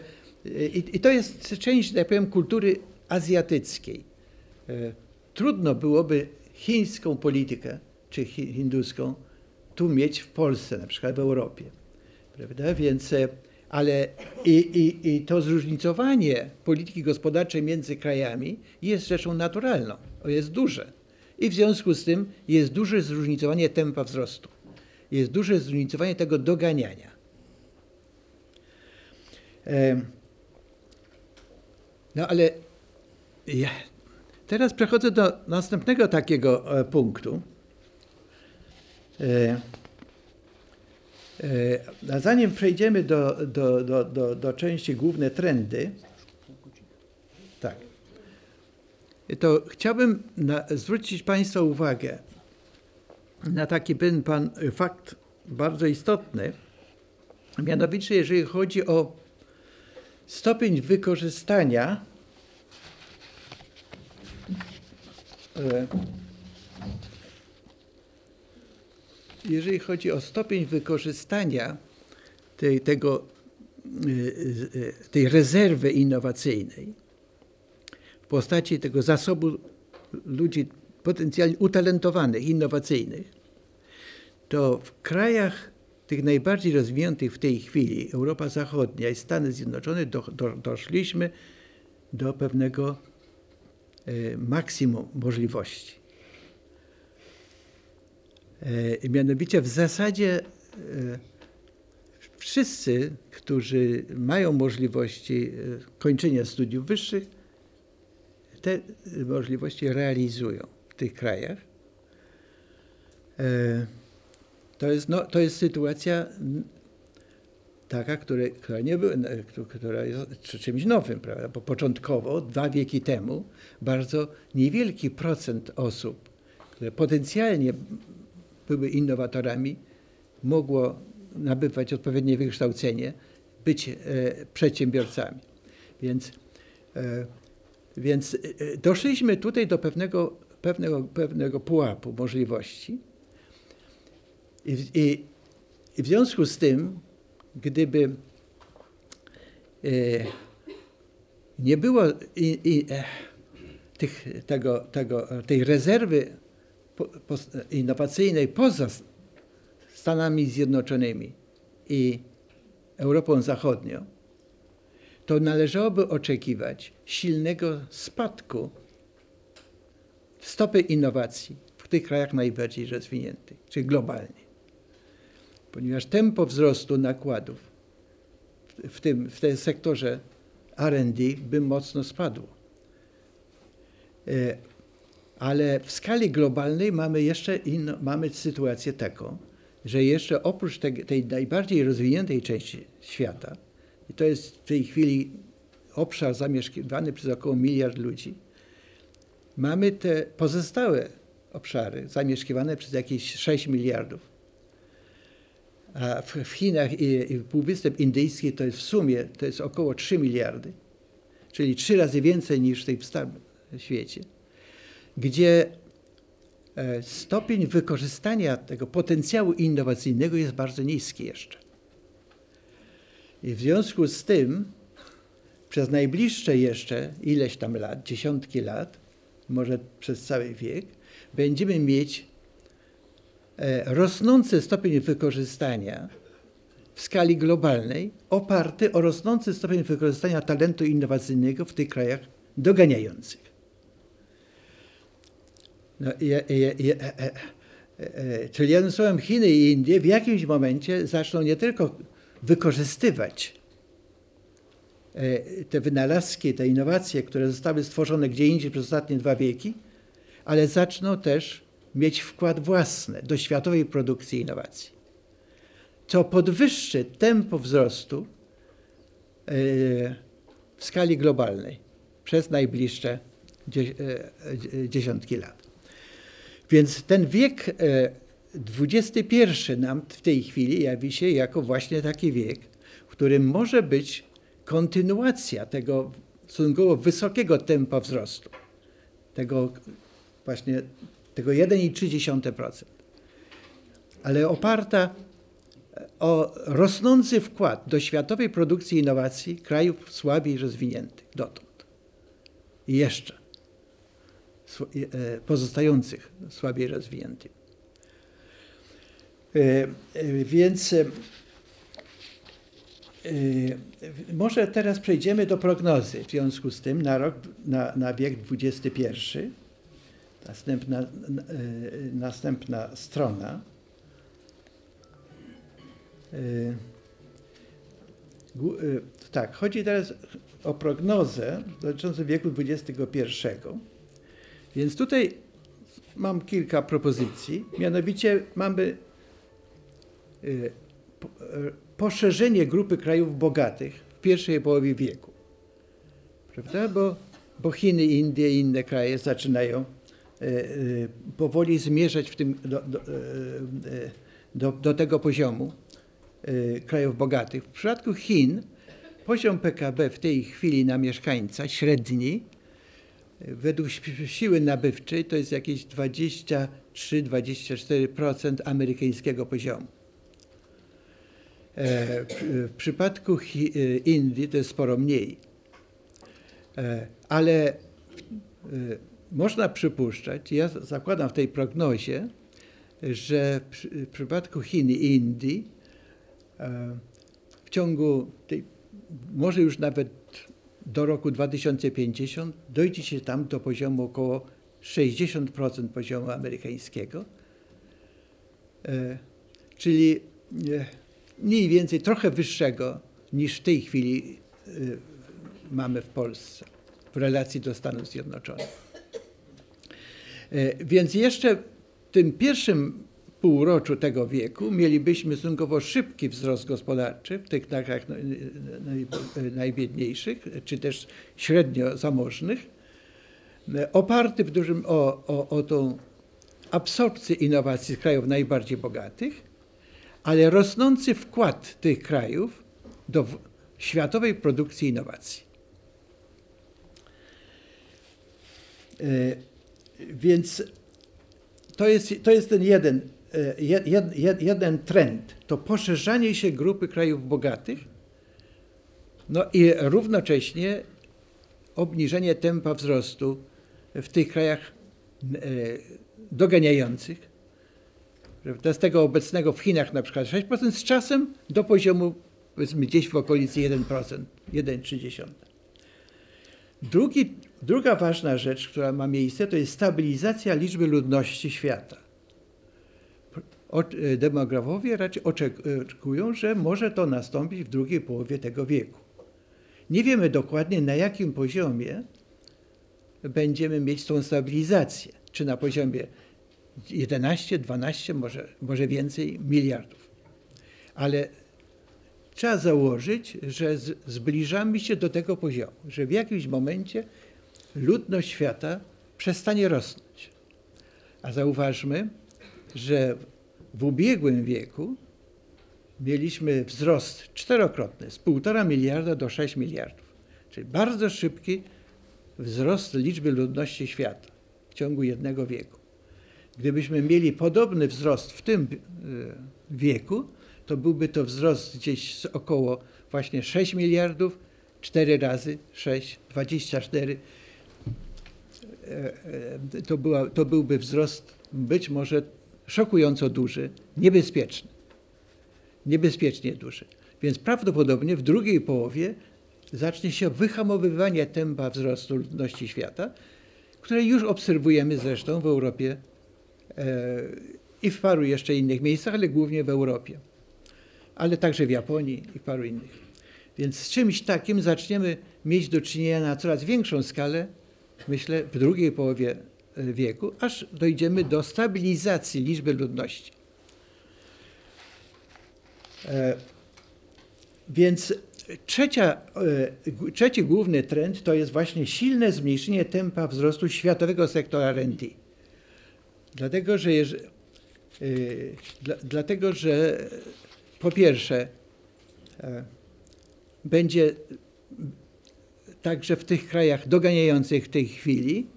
i, i to jest część, tak powiem, kultury azjatyckiej. E, trudno byłoby chińską politykę, czy hinduską, tu mieć w Polsce, na przykład w Europie. Prawda? Więc ale i, i, i to zróżnicowanie polityki gospodarczej między krajami jest rzeczą naturalną, jest duże. I w związku z tym jest duże zróżnicowanie tempa wzrostu. Jest duże zróżnicowanie tego doganiania. No ale ja teraz przechodzę do następnego takiego e, punktu. E, E, a zanim przejdziemy do, do, do, do, do części główne trendy, tak, to chciałbym na, zwrócić Państwa uwagę na taki pan fakt bardzo istotny, mianowicie jeżeli chodzi o stopień wykorzystania e, jeżeli chodzi o stopień wykorzystania tej, tego, y, y, tej rezerwy innowacyjnej w postaci tego zasobu ludzi potencjalnie utalentowanych, innowacyjnych, to w krajach tych najbardziej rozwiniętych w tej chwili, Europa Zachodnia i Stany Zjednoczone, do, do, doszliśmy do pewnego y, maksimum możliwości. E, mianowicie w zasadzie e, wszyscy, którzy mają możliwości e, kończenia studiów wyższych, te możliwości realizują w tych krajach. To jest, no, to jest sytuacja taka, która, która, nie była, która jest czymś nowym, prawda? bo początkowo, dwa wieki temu, bardzo niewielki procent osób, które potencjalnie były innowatorami, mogło nabywać odpowiednie wykształcenie, być e, przedsiębiorcami. Więc, e, więc e, doszliśmy tutaj do pewnego, pewnego, pewnego pułapu możliwości. I, i, I, w związku z tym, gdyby nie było i, i, tych, tego, tego, tej rezerwy innowacyjnej poza Stanami Zjednoczonymi i Europą Zachodnią, to należałoby oczekiwać silnego spadku stopy innowacji w tych krajach najbardziej rozwiniętych, czyli globalnie. Ponieważ tempo wzrostu nakładów w tym, w tym sektorze RD by mocno spadło. E, ale w skali globalnej mamy jeszcze inną, mamy sytuację taką, że jeszcze oprócz te, tej najbardziej rozwiniętej części świata, i to jest w tej chwili obszar zamieszkiwany przez około miliard ludzi, mamy te pozostałe obszary zamieszkiwane przez jakieś 6 miliardów. A w, w Chinach i, i Półwysep Indyjski to jest w sumie to jest około 3 miliardy, czyli trzy razy więcej niż w tej świecie gdzie e, stopień wykorzystania tego potencjału innowacyjnego jest bardzo niski jeszcze. I w związku z tym przez najbliższe jeszcze ileś tam lat, dziesiątki lat, może przez cały wiek, będziemy mieć e, rosnący stopień wykorzystania w skali globalnej, oparty o rosnący stopień wykorzystania talentu innowacyjnego w tych krajach doganiających. No, je, je, je, e, e, czyli jednym słowem Chiny i Indie w jakimś momencie zaczną nie tylko wykorzystywać te wynalazki, te innowacje, które zostały stworzone gdzie indziej przez ostatnie dwa wieki, ale zaczną też mieć wkład własny do światowej produkcji innowacji, co podwyższy tempo wzrostu e, w skali globalnej przez najbliższe dziesiątki lat. Więc ten wiek XXI nam w tej chwili jawi się jako właśnie taki wiek, w którym może być kontynuacja tego stosunkowo wysokiego tempa wzrostu, tego właśnie tego 1,3%, ale oparta o rosnący wkład do światowej produkcji innowacji krajów słabiej rozwiniętych dotąd. I jeszcze e, pozostających słabiej rozwiniętych. E, e, więc może teraz przejdziemy do prognozy w związku z tym na rok, na, na wiek XXI. Następna, następna strona. Tak, chodzi teraz o prognozę dotyczącą wieku XXI. Więc tutaj mam kilka propozycji. Mianowicie mamy poszerzenie grupy krajów bogatych w pierwszej połowie wieku. Prawda? Bo, bo Chiny, Indie i inne kraje zaczynają powoli zmierzać w tym do, do, do, do tego poziomu krajów bogatych. W przypadku Chin poziom PKB w tej chwili na mieszkańca średni według siły nabywczej to jest jakieś 23-24% amerykańskiego poziomu. W przypadku Indii to jest sporo mniej. Ale można przypuszczać, ja zakładam w tej prognozie, że w przypadku Chin i Indii w ciągu tej, może już nawet do roku 2050 dojdzie się tam do poziomu około 60% poziomu amerykańskiego, czyli mniej więcej trochę wyższego niż w tej chwili mamy w Polsce w relacji do Stanów Zjednoczonych. Więc jeszcze w tym pierwszym półroczu tego wieku mielibyśmy stosunkowo szybki wzrost gospodarczy w tych krajach najbiedniejszych, czy też średnio zamożnych, oparty w dużym o, o, o tą absorpcję innowacji z krajów najbardziej bogatych, ale rosnący wkład tych krajów do światowej produkcji innowacji. Więc to jest, to jest ten jeden, jed, jed, jeden trend, to poszerzanie się grupy krajów bogatych, no i równocześnie obniżenie tempa wzrostu w tych krajach doganiających. Z tego obecnego w Chinach na przykład 6%, z czasem do poziomu powiedzmy gdzieś w okolicy 1%, 1,3%. Drugi Druga ważna rzecz, która ma miejsce, to jest stabilizacja liczby ludności świata. E, demografowie raczej oczekują, że może to nastąpić w drugiej połowie tego wieku. Nie wiemy dokładnie, na jakim poziomie będziemy mieć tą stabilizację. Czy na poziomie 11, 12, może, może więcej miliardów. Ale trzeba założyć, że zbliżamy się do tego poziomu, że w jakimś momencie ludność świata przestanie rosnąć. A zauważmy, że w ubiegłym wieku mieliśmy wzrost czterokrotny, z 1,5 miliarda do 6 miliardów. Czyli bardzo szybki wzrost liczby ludności świata w ciągu jednego wieku. Gdybyśmy mieli podobny wzrost w tym e, wieku, to byłby to wzrost gdzieś około właśnie 6 miliardów, 4 razy 6, 24 E, e, to, była, to byłby wzrost być może szokująco duży, niebezpieczny. Niebezpiecznie duży. Więc prawdopodobnie w drugiej połowie zacznie się wyhamowywanie tempa wzrostu ludności świata, które już obserwujemy zresztą w Europie i w paru jeszcze innych miejscach, ale głównie w Europie, ale także w Japonii i paru innych. Więc z czymś takim zaczniemy mieć do czynienia na coraz większą skalę myślę, w drugiej połowie e, wieku, aż dojdziemy do stabilizacji liczby ludności. E, więc Trzecia, e, trzeci główny trend to jest właśnie silne zmniejszenie tempa wzrostu światowego sektora R&D. Dlatego, że, jeż, dla, dlatego, że po pierwsze będzie także w tych krajach doganiających w tej chwili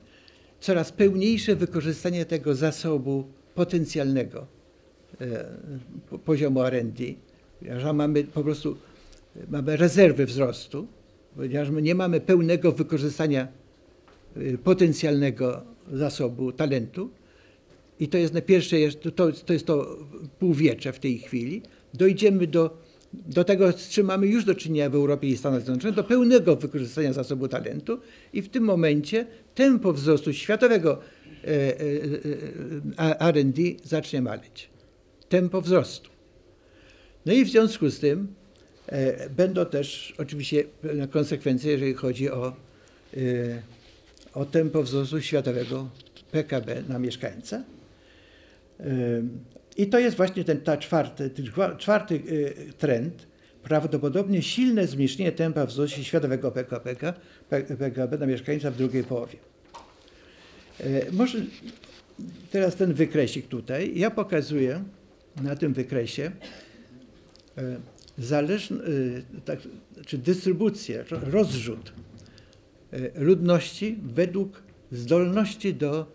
coraz pełniejsze wykorzystanie tego zasobu potencjalnego poziomu R&D, że mamy po prostu mamy rezerwy wzrostu, ponieważ nie mamy pełnego wykorzystania y, potencjalnego zasobu talentu i to jest na pierwsze, to, to jest to półwiecze w tej chwili. Dojdziemy do, do tego, z czym mamy już do czynienia w Europie i Stanach Zjednoczonych, do pełnego wykorzystania zasobu talentu i w tym momencie tempo wzrostu światowego e, e, e, R&D zacznie maleć. Tempo wzrostu. No i w związku z tym będą też oczywiście konsekwencje, jeżeli chodzi o, o tempo wzrostu światowego PKB na mieszkańca. E, I to jest właśnie ten ta czwarty, ten czwarty trend, prawdopodobnie silne zmniejszenie tempa wzrostu światowego PKB, PKB na mieszkańca w drugiej połowie. Może teraz ten wykresik tutaj. Ja pokazuję na tym wykresie zależny, y, tak, czy dystrybucję, rozrzut y, ludności według zdolności do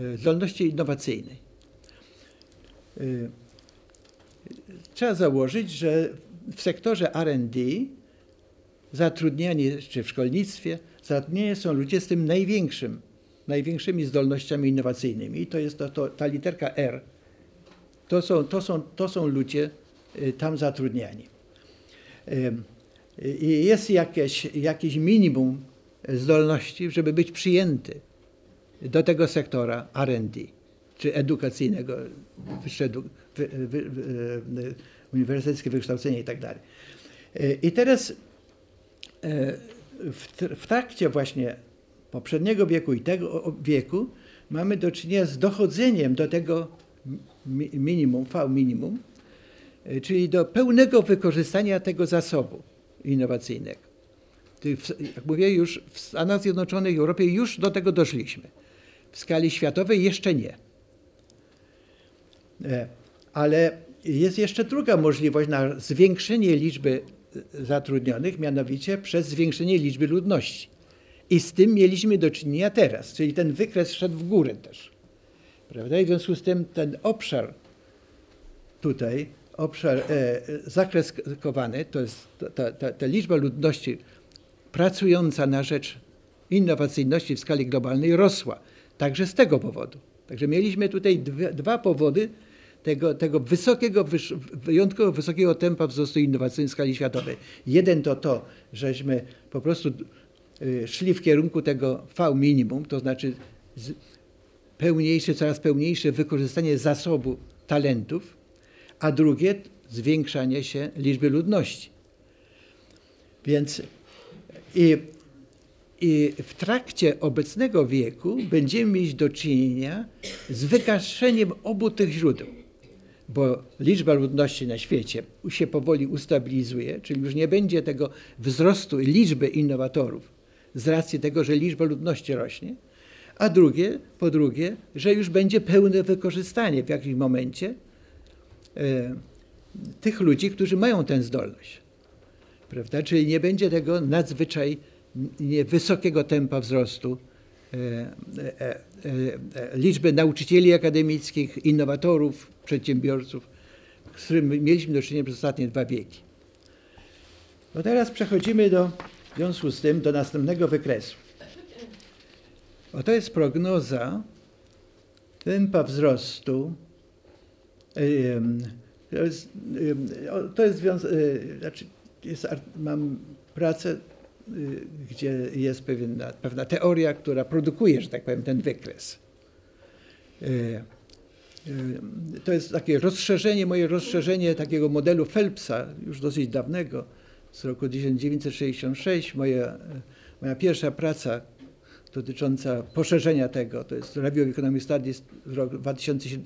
y, zdolności innowacyjnej. Trzeba założyć, że w sektorze R&D zatrudnianie, czy w szkolnictwie, zatrudnienie są ludzie z tym największym, największymi zdolnościami innowacyjnymi. I to jest to, to, ta literka R. To są, to, są, to są ludzie, Y, tam zatrudniani. I jest jakieś, jakieś minimum zdolności, żeby być przyjęty do tego sektora R&D, czy edukacyjnego, wyższe, wy, wy, wy, uniwersyteckie wykształcenie i tak. Y, I teraz y, w trakcie właśnie poprzedniego wieku i tego wieku mamy do czynienia z dochodzeniem do tego minimum, V minimum, E, czyli do pełnego wykorzystania tego zasobu innowacyjnego. Jak mówię, już w Stanach Zjednoczonych i Europie już do tego doszliśmy. W skali światowej jeszcze nie. E, ale jest jeszcze druga możliwość na zwiększenie liczby e, zatrudnionych, mianowicie przez zwiększenie liczby ludności. I z tym mieliśmy do czynienia teraz, czyli ten wykres szedł w górę też. Prawda? I w związku z tym ten obszar tutaj obszar, e, zakres kowany, to jest ta, ta, ta liczba ludności pracująca na rzecz innowacyjności w skali globalnej rosła. Także z tego powodu. Także mieliśmy tutaj dwie, dwa powody tego, tego wysokiego, wyjątkowo wysokiego tempa wzrostu innowacyjnego w skali światowej. Jeden to to, żeśmy po prostu y, szli w kierunku tego V minimum, to znaczy pełniejsze, coraz pełniejsze wykorzystanie zasobu talentów, a drugie zwiększanie się liczby ludności. Więc i, i w trakcie obecnego wieku będziemy mieć do czynienia z wygaszeniem obu tych źródeł, bo liczba ludności na świecie się powoli ustabilizuje, czyli już nie będzie tego wzrostu liczby innowatorów z racji tego, że liczba ludności rośnie, a drugie, po drugie, że już będzie pełne wykorzystanie w jakimś momencie E, tych ludzi, którzy mają tę zdolność. Prawda? Czyli nie będzie tego nadzwyczaj wysokiego tempa wzrostu e, e, liczby nauczycieli akademickich, innowatorów, przedsiębiorców, z którymi mieliśmy do czynienia przez ostatnie dwa wieki. No teraz przechodzimy do, w związku z tym do następnego wykresu. Oto jest prognoza tempa wzrostu to jest, związane, znaczy jest, mam pracę, y, gdzie jest pewna, pewna teoria, która produkuje, że tak powiem, ten wykres. Y, y, to jest takie rozszerzenie, moje rozszerzenie takiego modelu Phelpsa, już dosyć dawnego, z roku 1966. Moja, moja pierwsza praca dotycząca poszerzenia tego, to jest Review of Economic Studies z roku 2007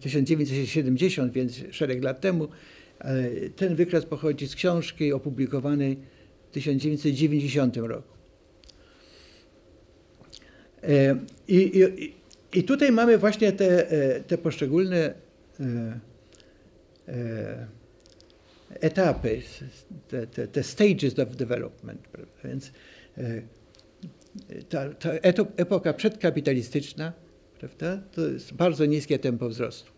1970, więc szereg lat temu, Ten wykres pochodzi z książki opublikowanej w 1990 roku. I, i, i tutaj mamy właśnie te, te poszczególne etapy, te, te, te stages of development. Więc ta, ta epoka przedkapitalistyczna prawda, to jest bardzo niskie tempo wzrostu.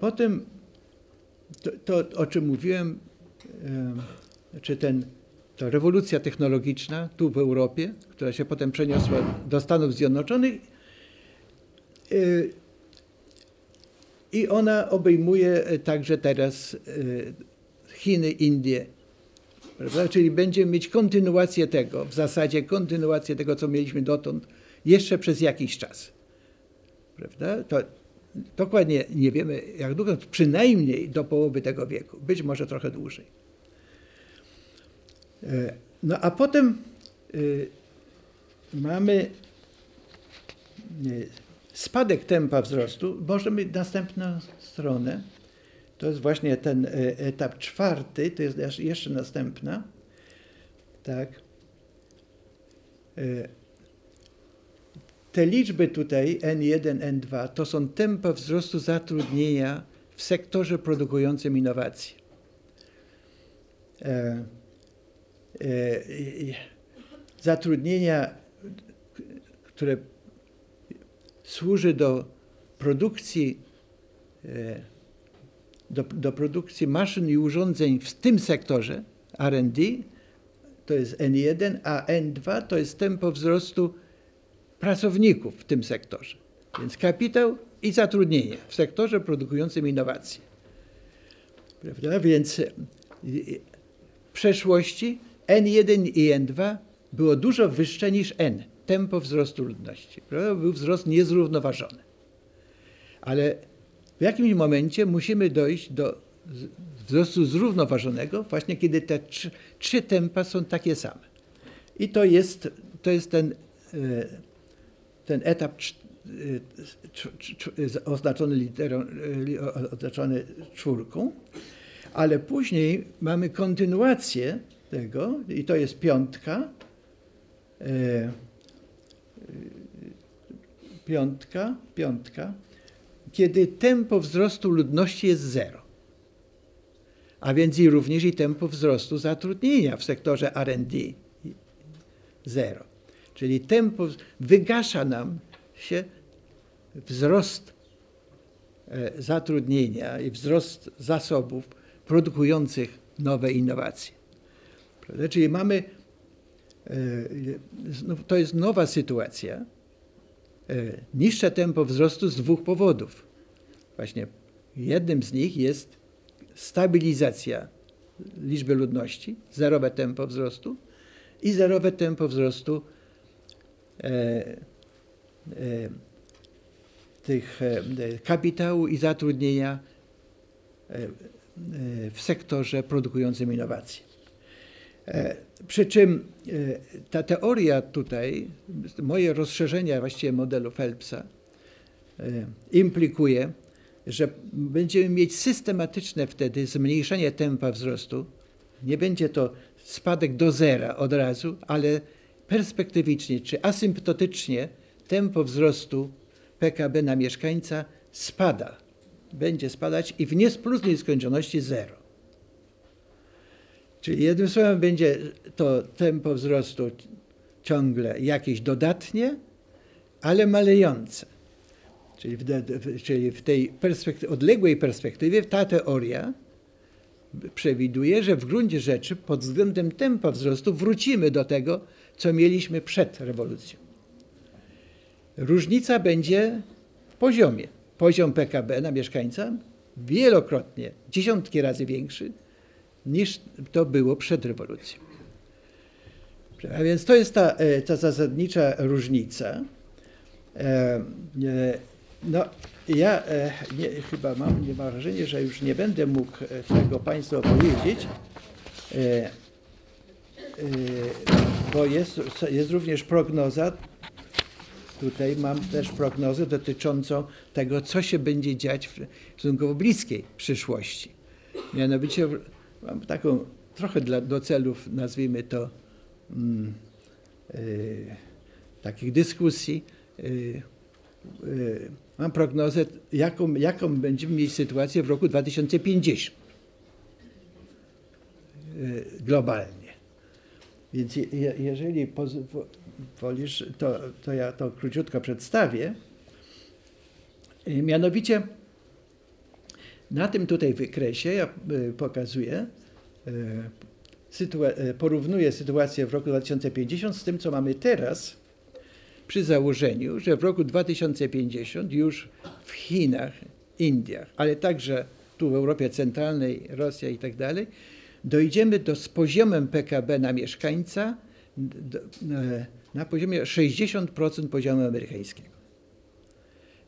Potem to, to o czym mówiłem, czy ten, ta rewolucja technologiczna tu w Europie, która się potem przeniosła do Stanów Zjednoczonych y, i ona obejmuje także teraz y, Chiny, Indie, prawda? czyli będziemy mieć kontynuację tego, w zasadzie kontynuację tego, co mieliśmy dotąd, jeszcze przez jakiś czas. Prawda? To dokładnie nie wiemy, jak długo, przynajmniej do połowy tego wieku, być może trochę dłużej. E, no a potem y, mamy y, spadek tempa wzrostu. Możemy następną stronę. To jest właśnie ten e, etap czwarty, to jest jeszcze następna. Tak. Te liczby tutaj N1, N2 to są tempa wzrostu zatrudnienia w sektorze produkującym innowacje. E, e, zatrudnienia, które służy do produkcji, e, do, do produkcji maszyn i urządzeń w tym sektorze R&D, to jest N1, a N2 to jest tempo wzrostu pracowników w tym sektorze. Więc kapitał i zatrudnienie w sektorze produkującym innowacje. Prawda? Więc y, w przeszłości N1 i N2 było dużo wyższe niż N, tempo wzrostu ludności. Prawda? Był wzrost niezrównoważony. Ale w jakimś momencie musimy dojść do wzrostu zrównoważonego, właśnie kiedy te trzy, trzy tempa są takie same. I to jest, to jest ten y, ten etap oznaczony literą, oznaczony czwórką, ale później mamy kontynuację tego i to jest piątka, y, piątka, piątka, kiedy tempo wzrostu ludności jest zero. A więc i również i tempo wzrostu zatrudnienia w sektorze R&D zero. Czyli tempo wygasza nam się wzrost e, zatrudnienia i wzrost zasobów produkujących nowe innowacje. Czyli mamy, e, to jest nowa sytuacja, e, niższe tempo wzrostu z dwóch powodów. Właśnie jednym z nich jest stabilizacja liczby ludności, zerowe tempo wzrostu i zerowe tempo wzrostu tych e, kapitału i zatrudnienia w sektorze produkującym innowacje. Przy czym ta teoria tutaj, moje rozszerzenie właściwie modelu Phelpsa implikuje, że będziemy mieć systematyczne wtedy zmniejszenie tempa wzrostu. Nie będzie to spadek do zera od razu, ale perspektywicznie czy asymptotycznie tempo wzrostu PKB na mieszkańca spada. Będzie spadać i w niespróżnej skończoności zero. Czyli jednym słowem będzie to tempo wzrostu ciągle jakieś dodatnie, ale malejące. Czyli w, czyli w tej perspektywie, odległej perspektywie ta teoria przewiduje, że w gruncie rzeczy pod względem tempa wzrostu wrócimy do tego, co mieliśmy przed rewolucją. Różnica będzie w poziomie. Poziom PKB na mieszkańca wielokrotnie, dziesiątki razy większy niż to było przed rewolucją. A więc to jest ta, e, ta zasadnicza różnica. E, no, ja nie, chyba mam, nie mam wrażenie, że już nie będę mógł tego Państwu opowiedzieć. Y, bo jest, jest również prognoza, tutaj mam też prognozę dotyczącą tego, co się będzie dziać w stosunkowo bliskiej przyszłości. Mianowicie mam taką trochę dla, do celów, nazwijmy to, mm, y, takich dyskusji. Y, y, mam prognozę, jaką, jaką będziemy mieć sytuację w roku 2050 globalnie. Więc je, jeżeli pozwolisz, to, to ja to króciutko przedstawię. Mianowicie na tym tutaj wykresie ja pokazuję, sytua- porównuję sytuację w roku 2050 z tym, co mamy teraz, przy założeniu, że w roku 2050 już w Chinach, Indiach, ale także tu w Europie Centralnej, Rosja i tak dalej, dojdziemy do, z poziomem PKB na mieszkańca do, na poziomie 60% poziomu amerykańskiego.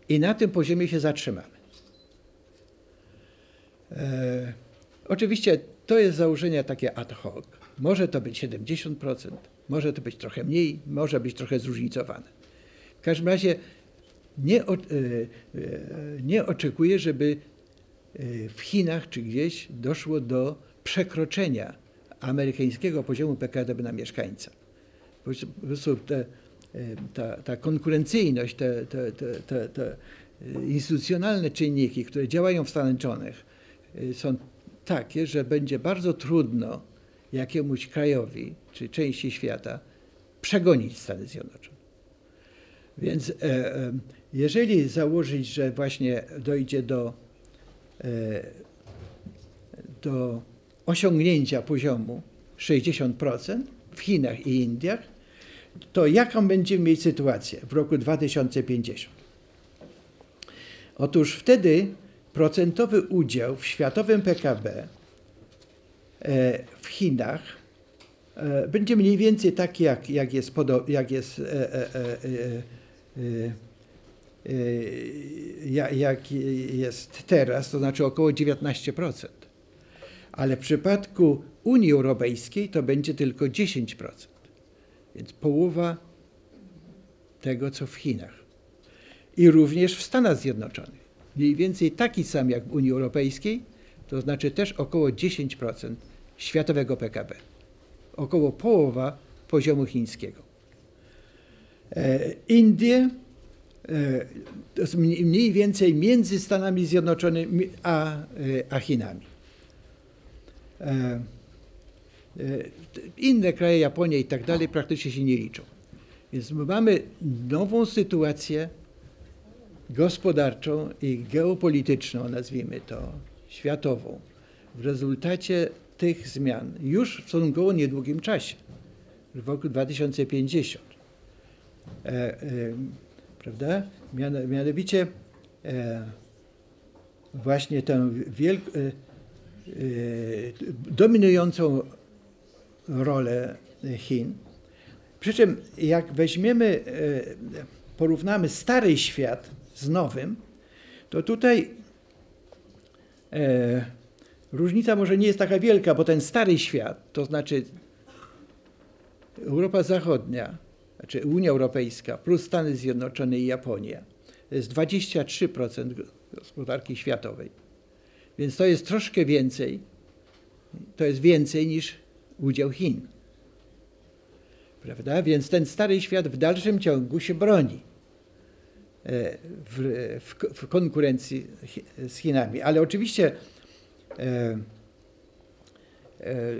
I na tym poziomie się zatrzymamy. E, oczywiście to jest założenie takie ad hoc. Może to być 70%, może to być trochę mniej, może być trochę zróżnicowane. W każdym razie nie, o, e, e, nie oczekuję, żeby e, w Chinach czy gdzieś doszło do przekroczenia amerykańskiego poziomu PKB na mieszkańca. Po prostu te, e, ta, ta konkurencyjność, te, te, te, te, instytucjonalne czynniki, które działają w Stanach Zjednoczonych, e, są takie, że będzie bardzo trudno jakiemuś krajowi czy części świata przegonić Stany Zjednoczone. Więc e, jeżeli założyć, że właśnie dojdzie do, do osiągnięcia poziomu 60% w Chinach i Indiach, to jaką będziemy mieć sytuację w roku 2050? Otóż wtedy procentowy udział w światowym PKB e, w Chinach e, będzie mniej więcej taki, jak, jak, jest, jak, jest, e, jak jest teraz, to znaczy około 19% ale w przypadku Unii Europejskiej to będzie tylko 10%, więc połowa tego, co w Chinach. I również w Stanach Zjednoczonych. Mniej więcej taki sam jak w Unii Europejskiej, to znaczy też około 10% światowego PKB. Około połowa poziomu chińskiego. E, Indie e, mniej więcej między Stanami Zjednoczonymi a, e, a Chinami. E, e, inne kraje, Japonia i tak dalej, praktycznie się nie liczą. Więc mamy nową sytuację gospodarczą i geopolityczną, nazwijmy to, światową, w rezultacie tych zmian już w stosunkowo niedługim czasie, w roku 2050. E, e, prawda? Mianowicie e, właśnie tę wielką Y, dominującą rolę Chin. Przy czym jak weźmiemy, y, porównamy stary świat z nowym, to tutaj e, różnica może nie jest taka wielka, bo ten stary świat, to znaczy Europa Zachodnia, znaczy Unia Europejska plus Stany Zjednoczone i Japonia, to jest 23% gospodarki światowej więc to jest troszkę więcej. To jest więcej niż udział Chin. Prawda? Więc ten stary świat w dalszym ciągu się broni e, w, w, w konkurencji z Chinami. Ale oczywiście, e, e,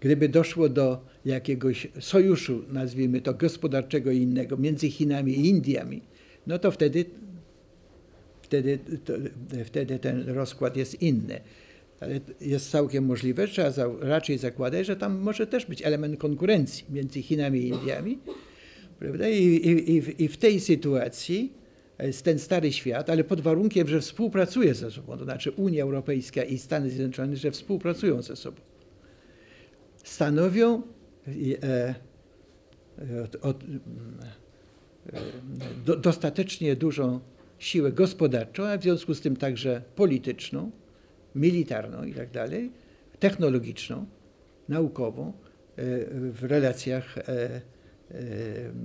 gdyby doszło do jakiegoś sojuszu, nazwijmy to gospodarczego i innego, między Chinami i Indiami, no to wtedy wtedy, to, wtedy ten rozkład jest inny. Ale jest całkiem możliwe, trzeba za, raczej zakładać, że tam może też być element konkurencji między Chinami i Indiami. Prawda? I, i, i, I w tej sytuacji jest ten stary świat, ale pod warunkiem, że współpracuje ze sobą, to znaczy Unia Europejska i Stany Zjednoczone, że współpracują ze sobą. Stanowią e, e, od, e, do, dostatecznie dużą siłę gospodarczą, a w związku z tym także polityczną, militarną i tak dalej, technologiczną, naukową e, w relacjach e, e,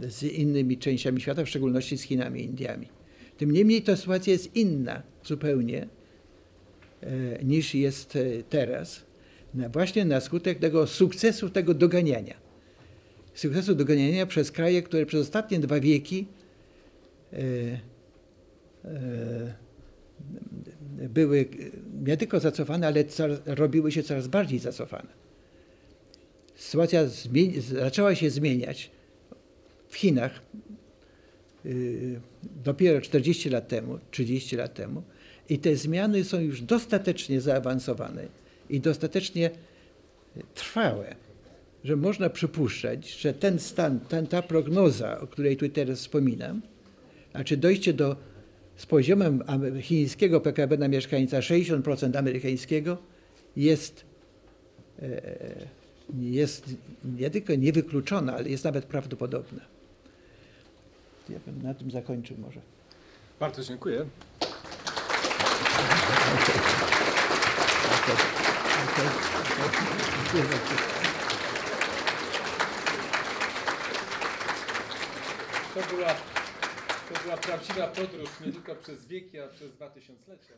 z innymi częściami świata, w szczególności z Chinami i Indiami. Tym niemniej ta sytuacja jest inna zupełnie niż jest teraz, właśnie na skutek tego sukcesu, tego doganiania. Sukcesu doganiania przez kraje, które przez ostatnie dwa wieki były nie tylko zacofane, ale robiły się coraz bardziej zacofane. Sytuacja zaczęła się zmieniać w Chinach y, dopiero 40 lat temu, 30 lat temu i te zmiany są już dostatecznie zaawansowane i dostatecznie trwałe, że można przypuszczać, że ten stan, ten, ta prognoza, o której tu teraz wspominam, a czy dojście do z poziomem chińskiego PKB na mieszkańca 60% amerykańskiego jest, e, jest nie tylko niewykluczona, ale jest nawet prawdopodobna. Ja bym na tym zakończył może. Bardzo dziękuję. To była, to była prawdziwa podróż nie tylko przez wieki, a przez dwa tysiąclecia.